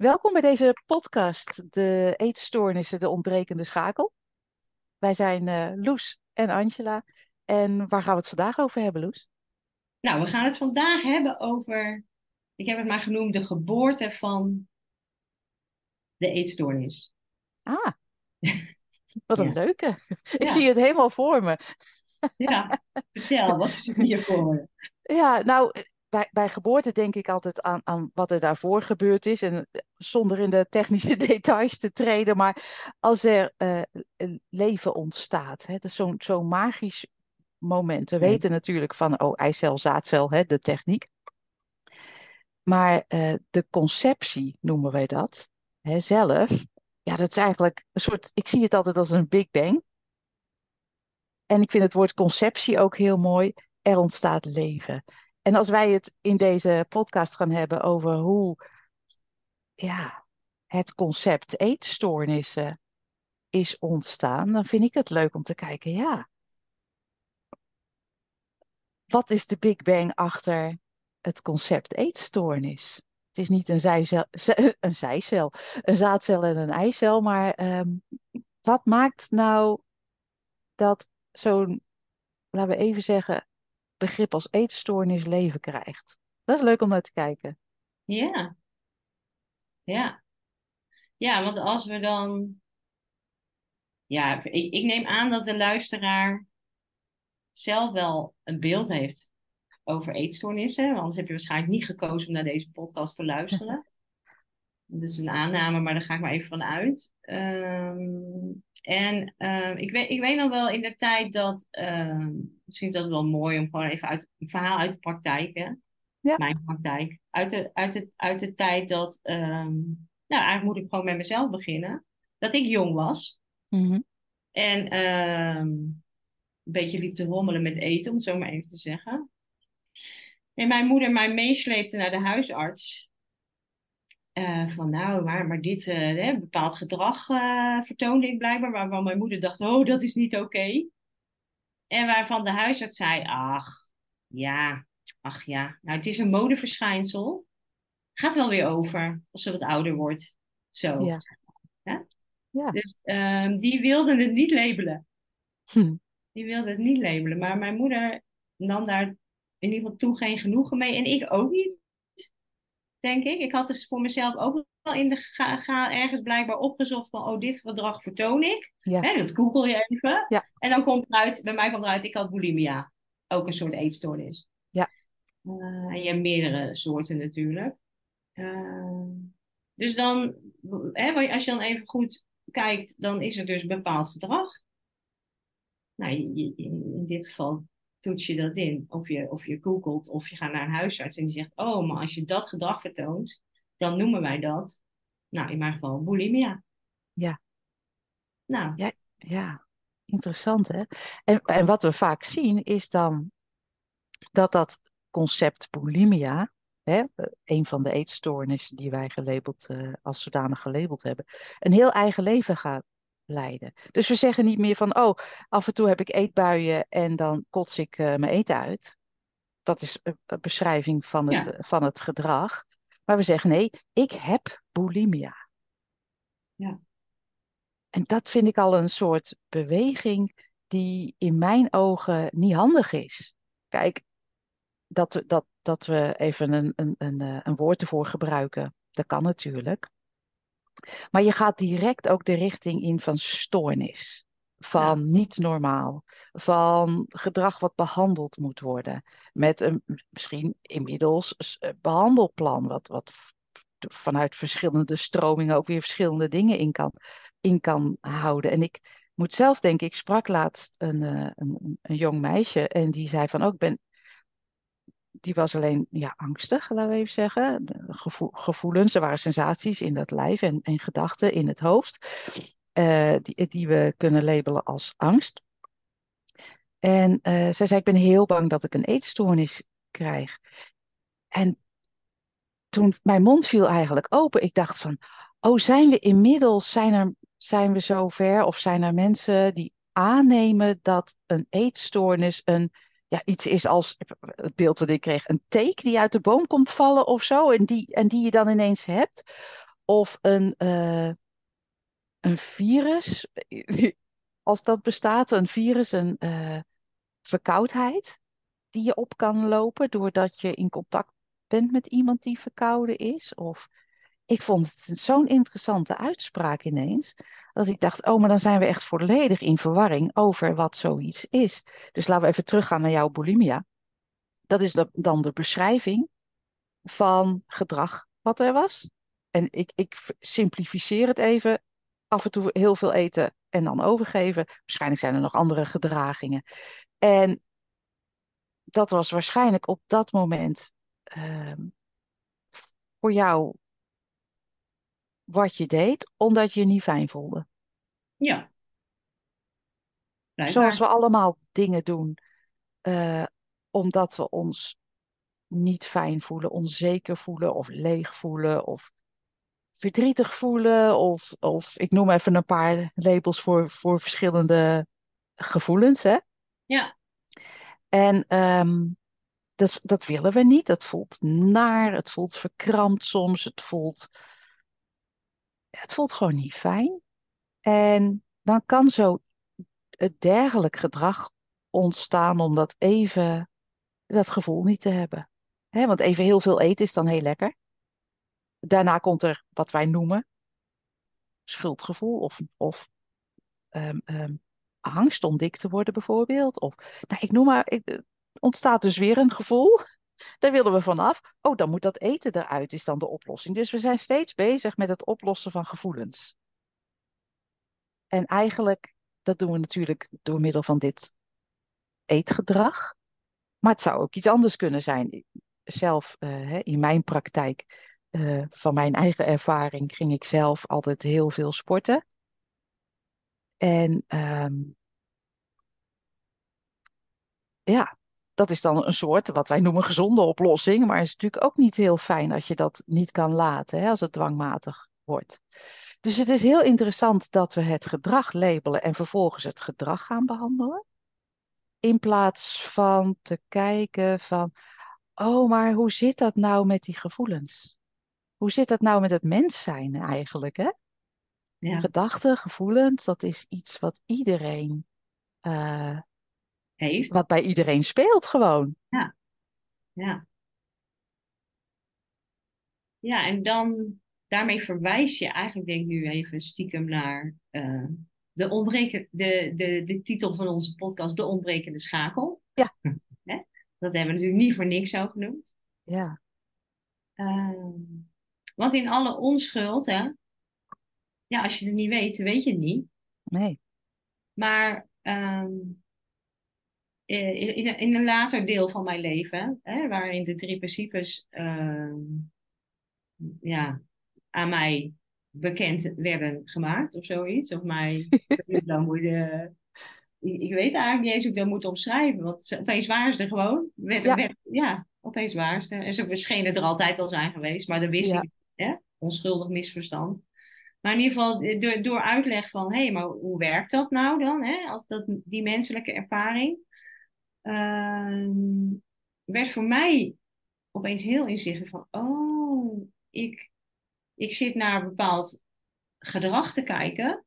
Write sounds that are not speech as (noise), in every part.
Welkom bij deze podcast, de eetstoornissen, de ontbrekende schakel. Wij zijn uh, Loes en Angela. En waar gaan we het vandaag over hebben, Loes? Nou, we gaan het vandaag hebben over, ik heb het maar genoemd, de geboorte van de eetstoornis. Ah, (laughs) wat een leuke. Ik zie het helemaal voor me. Ja, vertel, wat is het hier voor me? (laughs) Ja, nou, bij, bij geboorte denk ik altijd aan, aan wat er daarvoor gebeurd is. En eh, zonder in de technische (laughs) details te treden. Maar als er uh, leven ontstaat, hè, dat is zo'n zo'n magisch moment. We weten natuurlijk van, oh, eicel, zaadcel, hè, de techniek. Maar uh, de conceptie noemen wij dat, hè, zelf. Ja, dat is eigenlijk een soort, ik zie het altijd als een Big Bang. En ik vind het woord conceptie ook heel mooi. Er ontstaat leven. En als wij het in deze podcast gaan hebben over hoe ja, het concept eetstoornissen is ontstaan, dan vind ik het leuk om te kijken, ja, wat is de Big Bang achter het concept eetstoornis? Het is niet een, zijcel, (laughs) een zijcel, een zaadcel en een eicel, maar um, wat maakt nou dat zo'n, laten we even zeggen, begrip als eetstoornis leven krijgt. Dat is leuk om naar te kijken. Ja. Ja. Ja, want als we dan. Ja, ik, ik neem aan dat de luisteraar zelf wel een beeld heeft over eetstoornissen. Want anders heb je waarschijnlijk niet gekozen om naar deze podcast te luisteren. (laughs) Dat is een aanname, maar daar ga ik maar even van uit. Um, en uh, ik, weet, ik weet nog wel in de tijd dat, uh, misschien is dat wel mooi om gewoon even uit, een verhaal uit de praktijk, hè? Ja. mijn praktijk, uit de, uit, de, uit de tijd dat, um, nou eigenlijk moet ik gewoon met mezelf beginnen, dat ik jong was. Mm-hmm. En een beetje liep te rommelen met eten, om het zo maar even te zeggen. En mijn moeder mij meesleepte naar de huisarts. Uh, van nou, maar, maar dit uh, bepaald gedrag uh, vertoonde ik blijkbaar, waarvan mijn moeder dacht, oh, dat is niet oké. Okay. En waarvan de huisarts zei, ach, ja, ach ja, nou het is een modeverschijnsel. Gaat wel weer over als ze wat ouder wordt. Zo. Ja. ja? ja. Dus um, die wilden het niet labelen. Hm. Die wilde het niet labelen. Maar mijn moeder nam daar in ieder geval toen geen genoegen mee. En ik ook niet denk ik. Ik had dus voor mezelf ook wel in de ga, ga ergens blijkbaar opgezocht van, oh, dit gedrag vertoon ik. Ja. Hè, dat google je even. Ja. En dan komt eruit, bij mij komt eruit, ik had bulimia. Ook een soort eetstoornis. Ja. Uh, en je hebt meerdere soorten natuurlijk. Uh, dus dan, hè, als je dan even goed kijkt, dan is er dus bepaald gedrag. Nou, in dit geval toets je dat in. Of je, of je googelt of je gaat naar een huisarts en die zegt: Oh, maar als je dat gedrag vertoont, dan noemen wij dat, nou in mijn geval, bulimia. Ja. Nou. Ja, ja. interessant hè. En, en wat we vaak zien is dan dat dat concept bulimia, hè, een van de eetstoornissen die wij gelabeld, uh, als zodanig gelabeld hebben, een heel eigen leven gaat leiden. Dus we zeggen niet meer van, oh, af en toe heb ik eetbuien en dan kots ik uh, mijn eten uit. Dat is een beschrijving van het, ja. van het gedrag. Maar we zeggen nee, ik heb bulimia. Ja. En dat vind ik al een soort beweging die in mijn ogen niet handig is. Kijk, dat we, dat, dat we even een, een, een, eh, een woord ervoor gebruiken, dat kan natuurlijk. Maar je gaat direct ook de richting in van stoornis, van ja. niet normaal, van gedrag wat behandeld moet worden. Met een misschien inmiddels behandelplan, wat, wat vanuit verschillende stromingen ook weer verschillende dingen in kan, in kan houden. En ik moet zelf denken, ik sprak laatst een, een, een jong meisje en die zei van ook, oh, ik ben die was alleen ja, angstig, laten we even zeggen. Gevoel, gevoelens, er waren sensaties in dat lijf en, en gedachten in het hoofd, uh, die, die we kunnen labelen als angst. En uh, zij zei, ik ben heel bang dat ik een eetstoornis krijg. En toen mijn mond viel eigenlijk open, ik dacht van, oh, zijn we inmiddels, zijn, er, zijn we zover of zijn er mensen die aannemen dat een eetstoornis een ja, iets is als het beeld wat ik kreeg, een teek die uit de boom komt vallen of zo, en die, en die je dan ineens hebt? of een, eh, een virus, (laughs) als dat bestaat, een virus, een eh, verkoudheid die je op kan lopen doordat je in contact bent met iemand die verkouden is. Of ik vond het zo'n interessante uitspraak ineens, dat ik dacht, oh, maar dan zijn we echt volledig in verwarring over wat zoiets is. Dus laten we even teruggaan naar jouw bulimia. Dat is dan de beschrijving van gedrag wat er was. En ik, ik simplificeer het even. Af en toe heel veel eten en dan overgeven. Waarschijnlijk zijn er nog andere gedragingen. En dat was waarschijnlijk op dat moment ehm, voor jou wat je deed, omdat je je niet fijn voelde. Ja. Zoals we allemaal dingen doen, uh, omdat we ons niet fijn voelen, onzeker voelen of leeg voelen of verdrietig voelen. Of, of ik noem even een paar labels voor, voor verschillende gevoelens. Hè? Ja. En um, dat, dat willen we niet. Het voelt naar, het voelt verkrampt soms, het voelt, het voelt gewoon niet fijn. En dan kan zo het dergelijk gedrag ontstaan om dat even, dat gevoel niet te hebben. He, want even heel veel eten is dan heel lekker. Daarna komt er wat wij noemen schuldgevoel of, of um, angst om dik te worden bijvoorbeeld. Of, nou, ik noem maar, ik, ontstaat dus weer een gevoel. Daar willen we vanaf. Oh, dan moet dat eten eruit, is dan de oplossing. Dus we zijn steeds bezig met het oplossen van gevoelens. En eigenlijk, dat doen we natuurlijk door middel van dit eetgedrag. Maar het zou ook iets anders kunnen zijn. Zelf, uh, in mijn praktijk, uh, van mijn eigen ervaring, ging ik zelf altijd heel veel sporten. En um, ja, dat is dan een soort, wat wij noemen gezonde oplossing. Maar het is natuurlijk ook niet heel fijn als je dat niet kan laten, hè, als het dwangmatig wordt. Dus het is heel interessant dat we het gedrag labelen en vervolgens het gedrag gaan behandelen. In plaats van te kijken van, oh, maar hoe zit dat nou met die gevoelens? Hoe zit dat nou met het mens zijn eigenlijk? Hè? Ja. Gedachten, gevoelens, dat is iets wat iedereen uh, heeft. Wat bij iedereen speelt gewoon. Ja. Ja. Ja, en dan daarmee verwijs je eigenlijk, denk ik nu even stiekem naar uh, de, ontbreken, de, de, de titel van onze podcast, De Ontbrekende Schakel. Ja. Dat hebben we natuurlijk niet voor niks zo genoemd. Ja. Uh, want in alle onschuld, hè, ja, als je het niet weet, weet je het niet. Nee. Maar um, in, in, in, een later deel van mijn leven, hè, waarin de drie principes uh, ja, aan mij bekend werden gemaakt of zoiets. Of mij, dan moet je, ik weet eigenlijk niet eens hoe ik dat moet omschrijven, want opeens waren ze er gewoon. Werd, ja. Werd, ja, opeens waren ze er. En ze schenen er altijd al zijn geweest, maar dat wist ik, hè? onschuldig misverstand. Maar in ieder geval door, door uitleg van, hé, hey, maar hoe werkt dat nou dan? Hè? Als dat, die menselijke ervaring. Uh, werd voor mij opeens heel inzichtelijk van, oh, ik, ik zit naar een bepaald gedrag te kijken.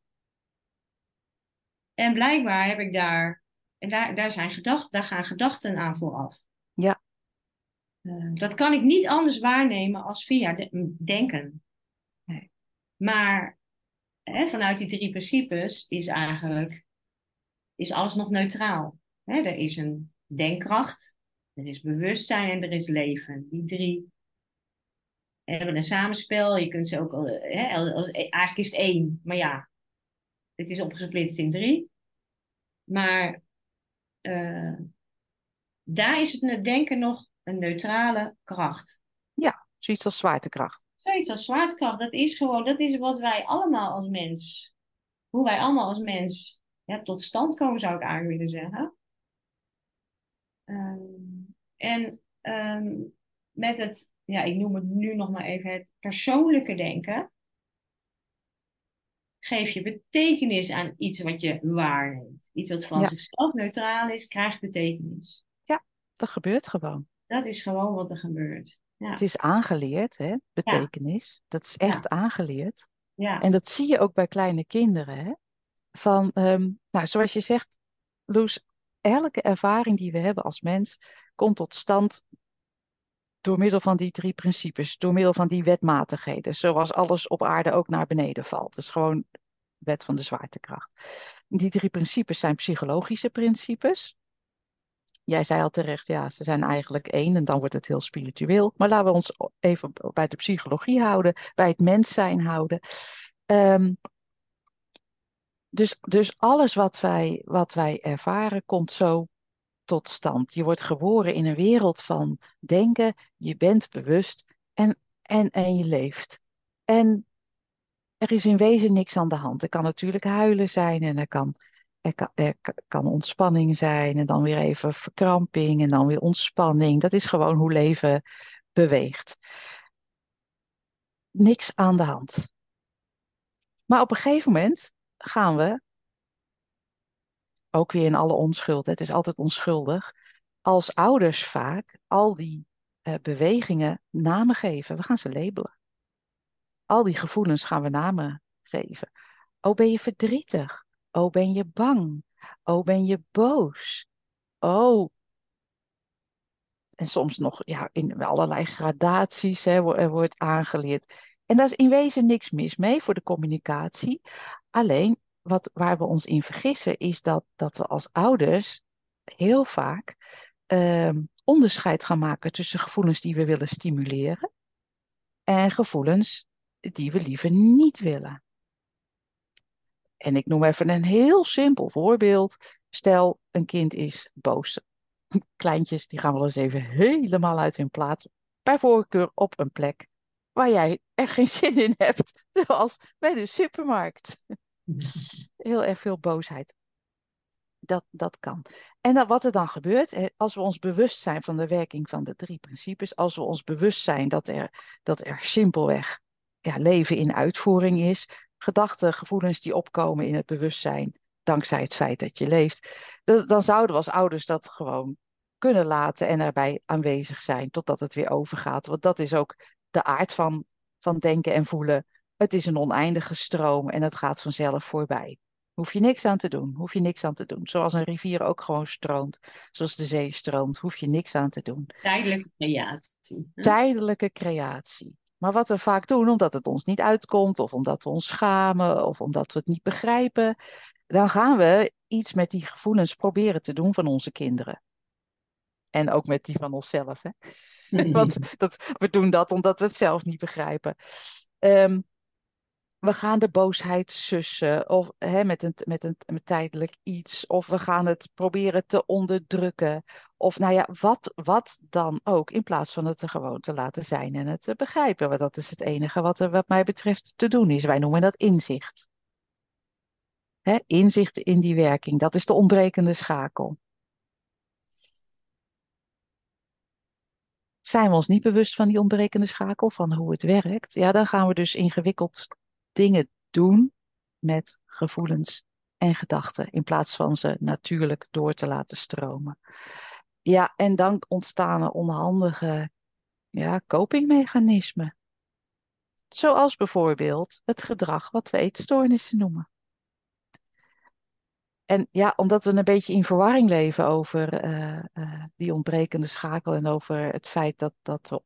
En blijkbaar heb ik daar, en daar, daar, zijn gedacht, daar gaan gedachten aan vooraf. Ja. Uh, dat kan ik niet anders waarnemen als via de, denken. Nee. Maar hè, vanuit die drie principes is eigenlijk is alles nog neutraal. Hè, er is een denkkracht, er is bewustzijn en er is leven. Die drie hebben een samenspel. Je kunt ze ook, hè, als, eigenlijk is het één, maar ja, het is opgesplitst in drie. Maar uh, daar is het denken nog een neutrale kracht. Ja, zoiets als zwaartekracht. Zoiets als zwaartekracht, dat is gewoon, dat is wat wij allemaal als mens, hoe wij allemaal als mens ja, tot stand komen, zou ik eigenlijk willen zeggen. Um, en um, met het, ja, ik noem het nu nog maar even het persoonlijke denken, geef je betekenis aan iets wat je waarneemt. Iets wat van zichzelf neutraal is, krijgt betekenis. Ja, dat gebeurt gewoon. Dat is gewoon wat er gebeurt. Ja. Het is aangeleerd, hè? betekenis. Dat is echt aangeleerd. Ja. En dat zie je ook bij kleine kinderen. Hè? Van, ehm, nou, zoals je zegt, Loes, elke ervaring die we hebben als mens komt tot stand door middel van die drie principes, door middel van die wetmatigheden, zoals alles op aarde ook naar beneden valt. Dat is gewoon wet van de zwaartekracht. Die drie principes zijn psychologische principes. Jij zei al terecht, ja, ze zijn eigenlijk één en dan wordt het heel spiritueel. Maar laten we ons even bij de psychologie houden, bij het mens zijn houden. Um, dus, dus alles wat wij, wat wij ervaren komt zo tot stand. Je wordt geboren in een wereld van denken, je bent bewust en, en, en je leeft. En er is in wezen niks aan de hand. Er kan natuurlijk huilen zijn en er kan, er kan, er kan ontspanning zijn en dan weer even verkramping en dan weer ontspanning. Dat is gewoon hoe leven beweegt. Niks aan de hand. Maar op een gegeven moment gaan we, ook weer in alle onschuld, het is altijd onschuldig, als ouders vaak al die uh, bewegingen namen geven. We gaan ze labelen. Al die gevoelens gaan we namen geven. Oh, ben je verdrietig? Oh, ben je bang? Oh, ben je boos? Oh. En soms nog ja, in allerlei gradaties hè, wordt aangeleerd. En daar is in wezen niks mis mee voor de communicatie. Alleen wat, waar we ons in vergissen is dat, dat we als ouders heel vaak uh, onderscheid gaan maken tussen gevoelens die we willen stimuleren en gevoelens die we liever niet willen. En ik noem even een heel simpel voorbeeld. Stel, een kind is boos. (laughs) Kleintjes, die gaan wel eens even helemaal uit hun plaats. Bij voorkeur op een plek waar jij er geen (laughs) zin in hebt. Zoals bij de supermarkt. (laughs) Heel erg veel boosheid. Dat, dat kan. En wat er dan gebeurt, als we ons bewust zijn van de werking van de drie principes, als we ons bewust zijn dat er, dat er simpelweg ja, leven in uitvoering is, gedachten, gevoelens die opkomen in het bewustzijn, dankzij het feit dat je leeft, dan zouden we als ouders dat gewoon kunnen laten en erbij aanwezig zijn totdat het weer overgaat. Want dat is ook de aard van, van denken en voelen. Het is een oneindige stroom en het gaat vanzelf voorbij. Hoef je niks aan te doen, hoef je niks aan te doen. Zoals een rivier ook gewoon stroomt, zoals de zee stroomt, hoef je niks aan te doen. Tijdelijke creatie. Tijdelijke creatie. Maar wat we vaak doen, omdat het ons niet uitkomt, of omdat we ons schamen, of omdat we het niet begrijpen, dan gaan we iets met die gevoelens proberen te doen van onze kinderen. En ook met die van onszelf. Hè? (laughs) Want dat, we doen dat omdat we het zelf niet begrijpen. Um, we gaan de boosheid sussen of hè, met, een, met, een, met tijdelijk iets. Of we gaan het proberen te onderdrukken. Of nou ja, wat, wat dan ook. In plaats van het er gewoon te laten zijn en het te begrijpen. Want dat is het enige wat er wat mij betreft te doen is. Wij noemen dat inzicht. Hè, inzicht in die werking. Dat is de ontbrekende schakel. Zijn we ons niet bewust van die ontbrekende schakel, van hoe het werkt, ja, dan gaan we dus ingewikkeld dingen doen met gevoelens en gedachten, in plaats van ze natuurlijk door te laten stromen. Ja, en dan ontstaan er onhandige ja, copingmechanismen. Zoals bijvoorbeeld het gedrag wat we eetstoornissen noemen. En ja, omdat we een beetje in verwarring leven over uh, uh, die ontbrekende schakel en over het feit dat, dat we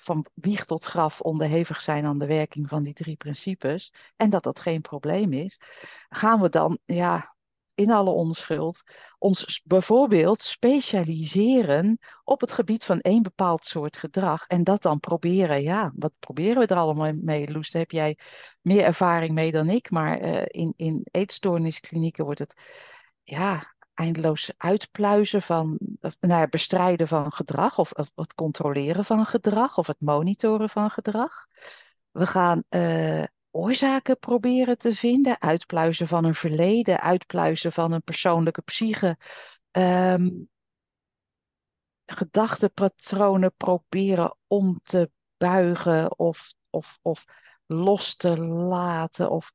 van wieg tot graf onderhevig zijn aan de werking van die drie principes en dat dat geen probleem is, gaan we dan ja, in alle onschuld ons bijvoorbeeld specialiseren op het gebied van één bepaald soort gedrag en dat dan proberen, ja, wat proberen we er allemaal mee? Loes, daar heb jij meer ervaring mee dan ik, maar uh, in, in eetstoornisklinieken wordt het ja, eindeloos uitpluizen van, nou ja, bestrijden van gedrag of, het controleren van gedrag of het monitoren van gedrag. We gaan uh, oorzaken proberen te vinden, uitpluizen van een verleden, uitpluizen van een persoonlijke psyche. Um, gedachtepatronen proberen om te buigen of, of, of los te laten. Of,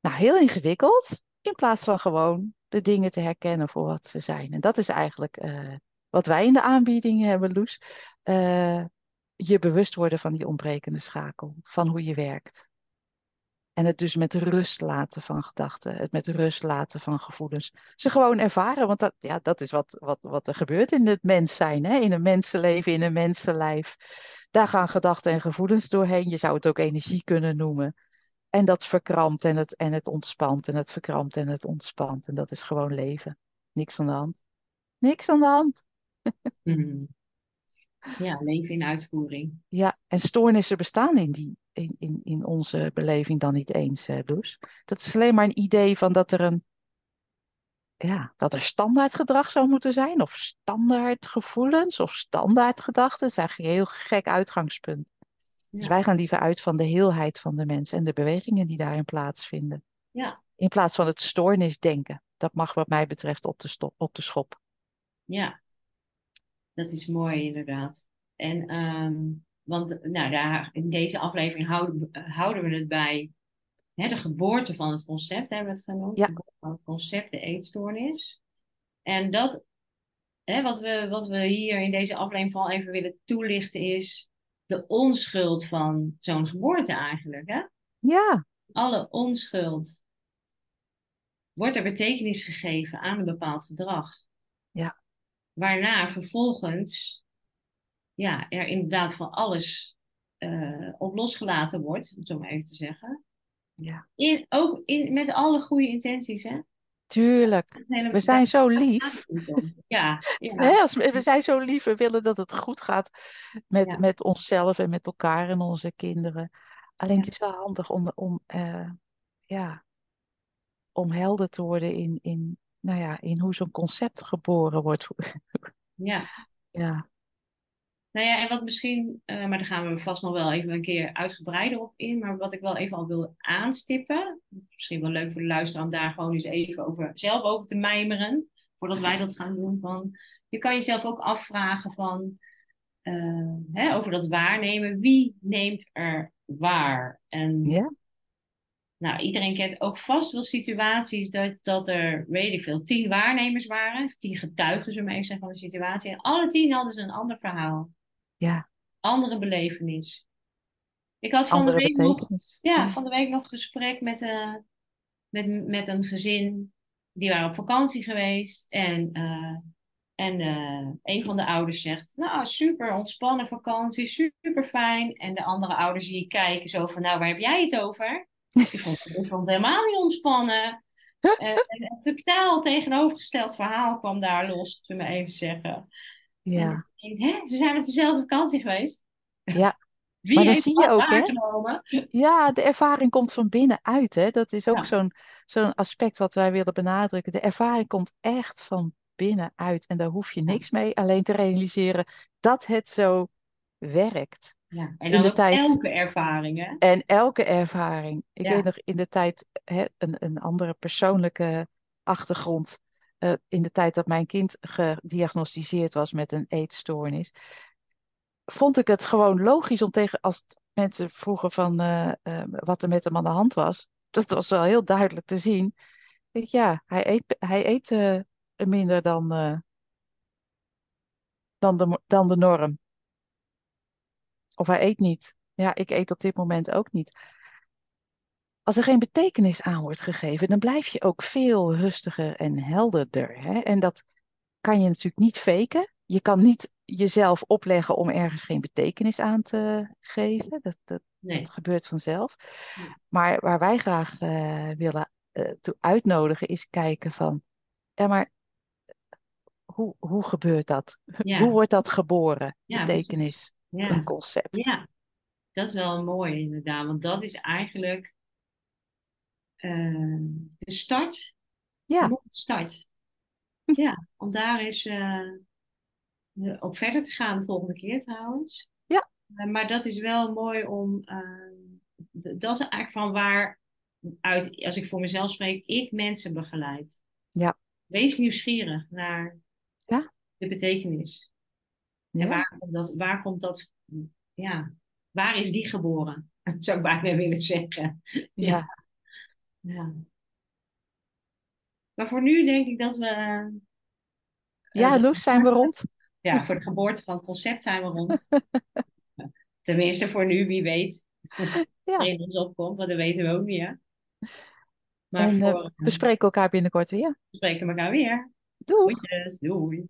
nou, heel ingewikkeld. In plaats van gewoon de dingen te herkennen voor wat ze zijn. En dat is eigenlijk uh, wat wij in de aanbieding hebben, Loes. Uh, je bewust worden van die ontbrekende schakel, van hoe je werkt. En het dus met rust laten van gedachten, het met rust laten van gevoelens. Ze gewoon ervaren, want dat, ja, dat is wat, wat, wat er gebeurt in het mens zijn, hè? in een mensenleven, in een mensenlijf. Daar gaan gedachten en gevoelens doorheen. Je zou het ook energie kunnen noemen. En dat verkrampt en het, en het ontspant en het verkrampt en het ontspant. En dat is gewoon leven. Niks aan de hand. Niks aan de hand. Mhm. (laughs) Ja, leven in uitvoering. Ja, en stoornissen bestaan in, die, in, in, in onze beleving dan niet eens, Loes. Dat is alleen maar een idee van dat er een ja, dat er standaard gedrag zou moeten zijn, of standaard gevoelens, of standaard gedachten. Dat is eigenlijk een heel gek uitgangspunt. Dus wij gaan liever uit van de heelheid van de mens en de bewegingen die daarin plaatsvinden. Ja. In plaats van het stoornisdenken. Dat mag wat mij betreft op de, stop, op de schop. Ja, dat is mooi inderdaad. En um, want nou, daar, in deze aflevering houden, houden we het bij hè, de geboorte van het concept, hebben we het genoemd. Ja. Van het concept, de eetstoornis. En dat, hè, wat, we, wat we hier in deze aflevering vooral even willen toelichten is de onschuld van zo'n geboorte eigenlijk. Hè? Ja. Alle onschuld wordt er betekenis gegeven aan een bepaald gedrag. Ja. Waarna vervolgens ja, er inderdaad van alles uh, op losgelaten wordt, om het zo maar even te zeggen. Ja. In, ook in, met alle goede intenties, hè? Tuurlijk. We zijn zo lief. Ja, (laughs) ja. We zijn zo lief. We willen dat het goed gaat met, ja. met onszelf en met elkaar en onze kinderen. Alleen het is wel handig om, om, uh, ja, om helder te worden in, in, nou ja, in hoe zo'n concept geboren wordt. ja. (laughs) ja. Nou ja, en wat misschien, uh, maar daar gaan we vast nog wel even een keer uitgebreider op in. Maar wat ik wel even al wil aanstippen. Misschien wel leuk voor de luisteraar om daar gewoon eens even over, zelf over te mijmeren. Voordat wij dat gaan doen. Van, je kan jezelf ook afvragen van, uh, hè, over dat waarnemen. Wie neemt er waar? En ja. nou, iedereen kent ook vast wel situaties dat, dat er, weet ik veel, tien waarnemers waren. Tien getuigen, zullen we even zeggen, van de situatie. En alle tien hadden ze een ander verhaal. Ja. Andere belevenis. Ik had van de week nog, ja, van de week nog een gesprek met, uh, met, met een gezin. Die waren op vakantie geweest. En, uh, en uh, een van de ouders zegt, nou super, ontspannen vakantie, super fijn. En de andere ouders je kijken zo van, nou waar heb jij het over? (laughs) Ik vond, ik vond het helemaal niet ontspannen. (laughs) en een totaal tegenovergesteld verhaal kwam daar los, zullen we even zeggen. Ja. Denk, hè, ze zijn op dezelfde vakantie geweest. Ja. Wie maar heeft zie je ook, hè? Ja, de ervaring komt van binnenuit, hè? Dat is ook Ja. zo'n zo'n aspect wat wij willen benadrukken. De ervaring komt echt van binnenuit en daar hoef je niks mee, alleen te realiseren dat het zo werkt. Ja. En In de tijd- elke ervaring, hè? En elke ervaring. Ik Ja. weet nog in de tijd, hè, een, een andere persoonlijke achtergrond. eh, in de tijd dat mijn kind gediagnosticeerd was met een eetstoornis. Vond ik het gewoon logisch om tegen, als mensen vroegen van eh, eh, wat er met hem aan de hand was. Dat was wel heel duidelijk te zien. Ja, hij eet, hij eet eh, minder dan, dan, de, dan de norm. Of hij eet niet. Ja, ik eet op dit moment ook niet. Als er geen betekenis aan wordt gegeven, dan blijf je ook veel rustiger en helderder. Hè? En dat kan je natuurlijk niet faken. Je kan niet jezelf opleggen om ergens geen betekenis aan te geven. Dat, dat, Nee. dat gebeurt vanzelf. Maar waar wij graag eh, willen eh, toe uitnodigen, is kijken van, ja, maar hoe, hoe gebeurt dat? Ja. Hoe wordt dat geboren? Ja, betekenis, Ja. een concept. ja, dat is wel mooi inderdaad. Want dat is eigenlijk eh, de start. Ja. De start. Ja, om daar eh, op verder te gaan de volgende keer trouwens. Ja. Eh, maar dat is wel mooi om... eh, dat is eigenlijk van waar uit, als ik voor mezelf spreek, ik mensen begeleid. Ja. Wees nieuwsgierig naar Ja. de betekenis. Ja. En waar komt dat, waar komt dat, ja, waar is die geboren? (laughs) Zou ik bijna willen zeggen. Ja. Ja. Maar voor nu denk ik dat we, Ja, Eh, Loes, zijn we rond? Ja, voor de geboorte van het concept zijn we rond. (laughs) Tenminste, voor nu, wie weet. Ja. Geen ons opkomt, want dat weten we ook niet, hè? Maar En eh, voor, we spreken elkaar binnenkort weer. we spreken elkaar weer. Doei! Doei.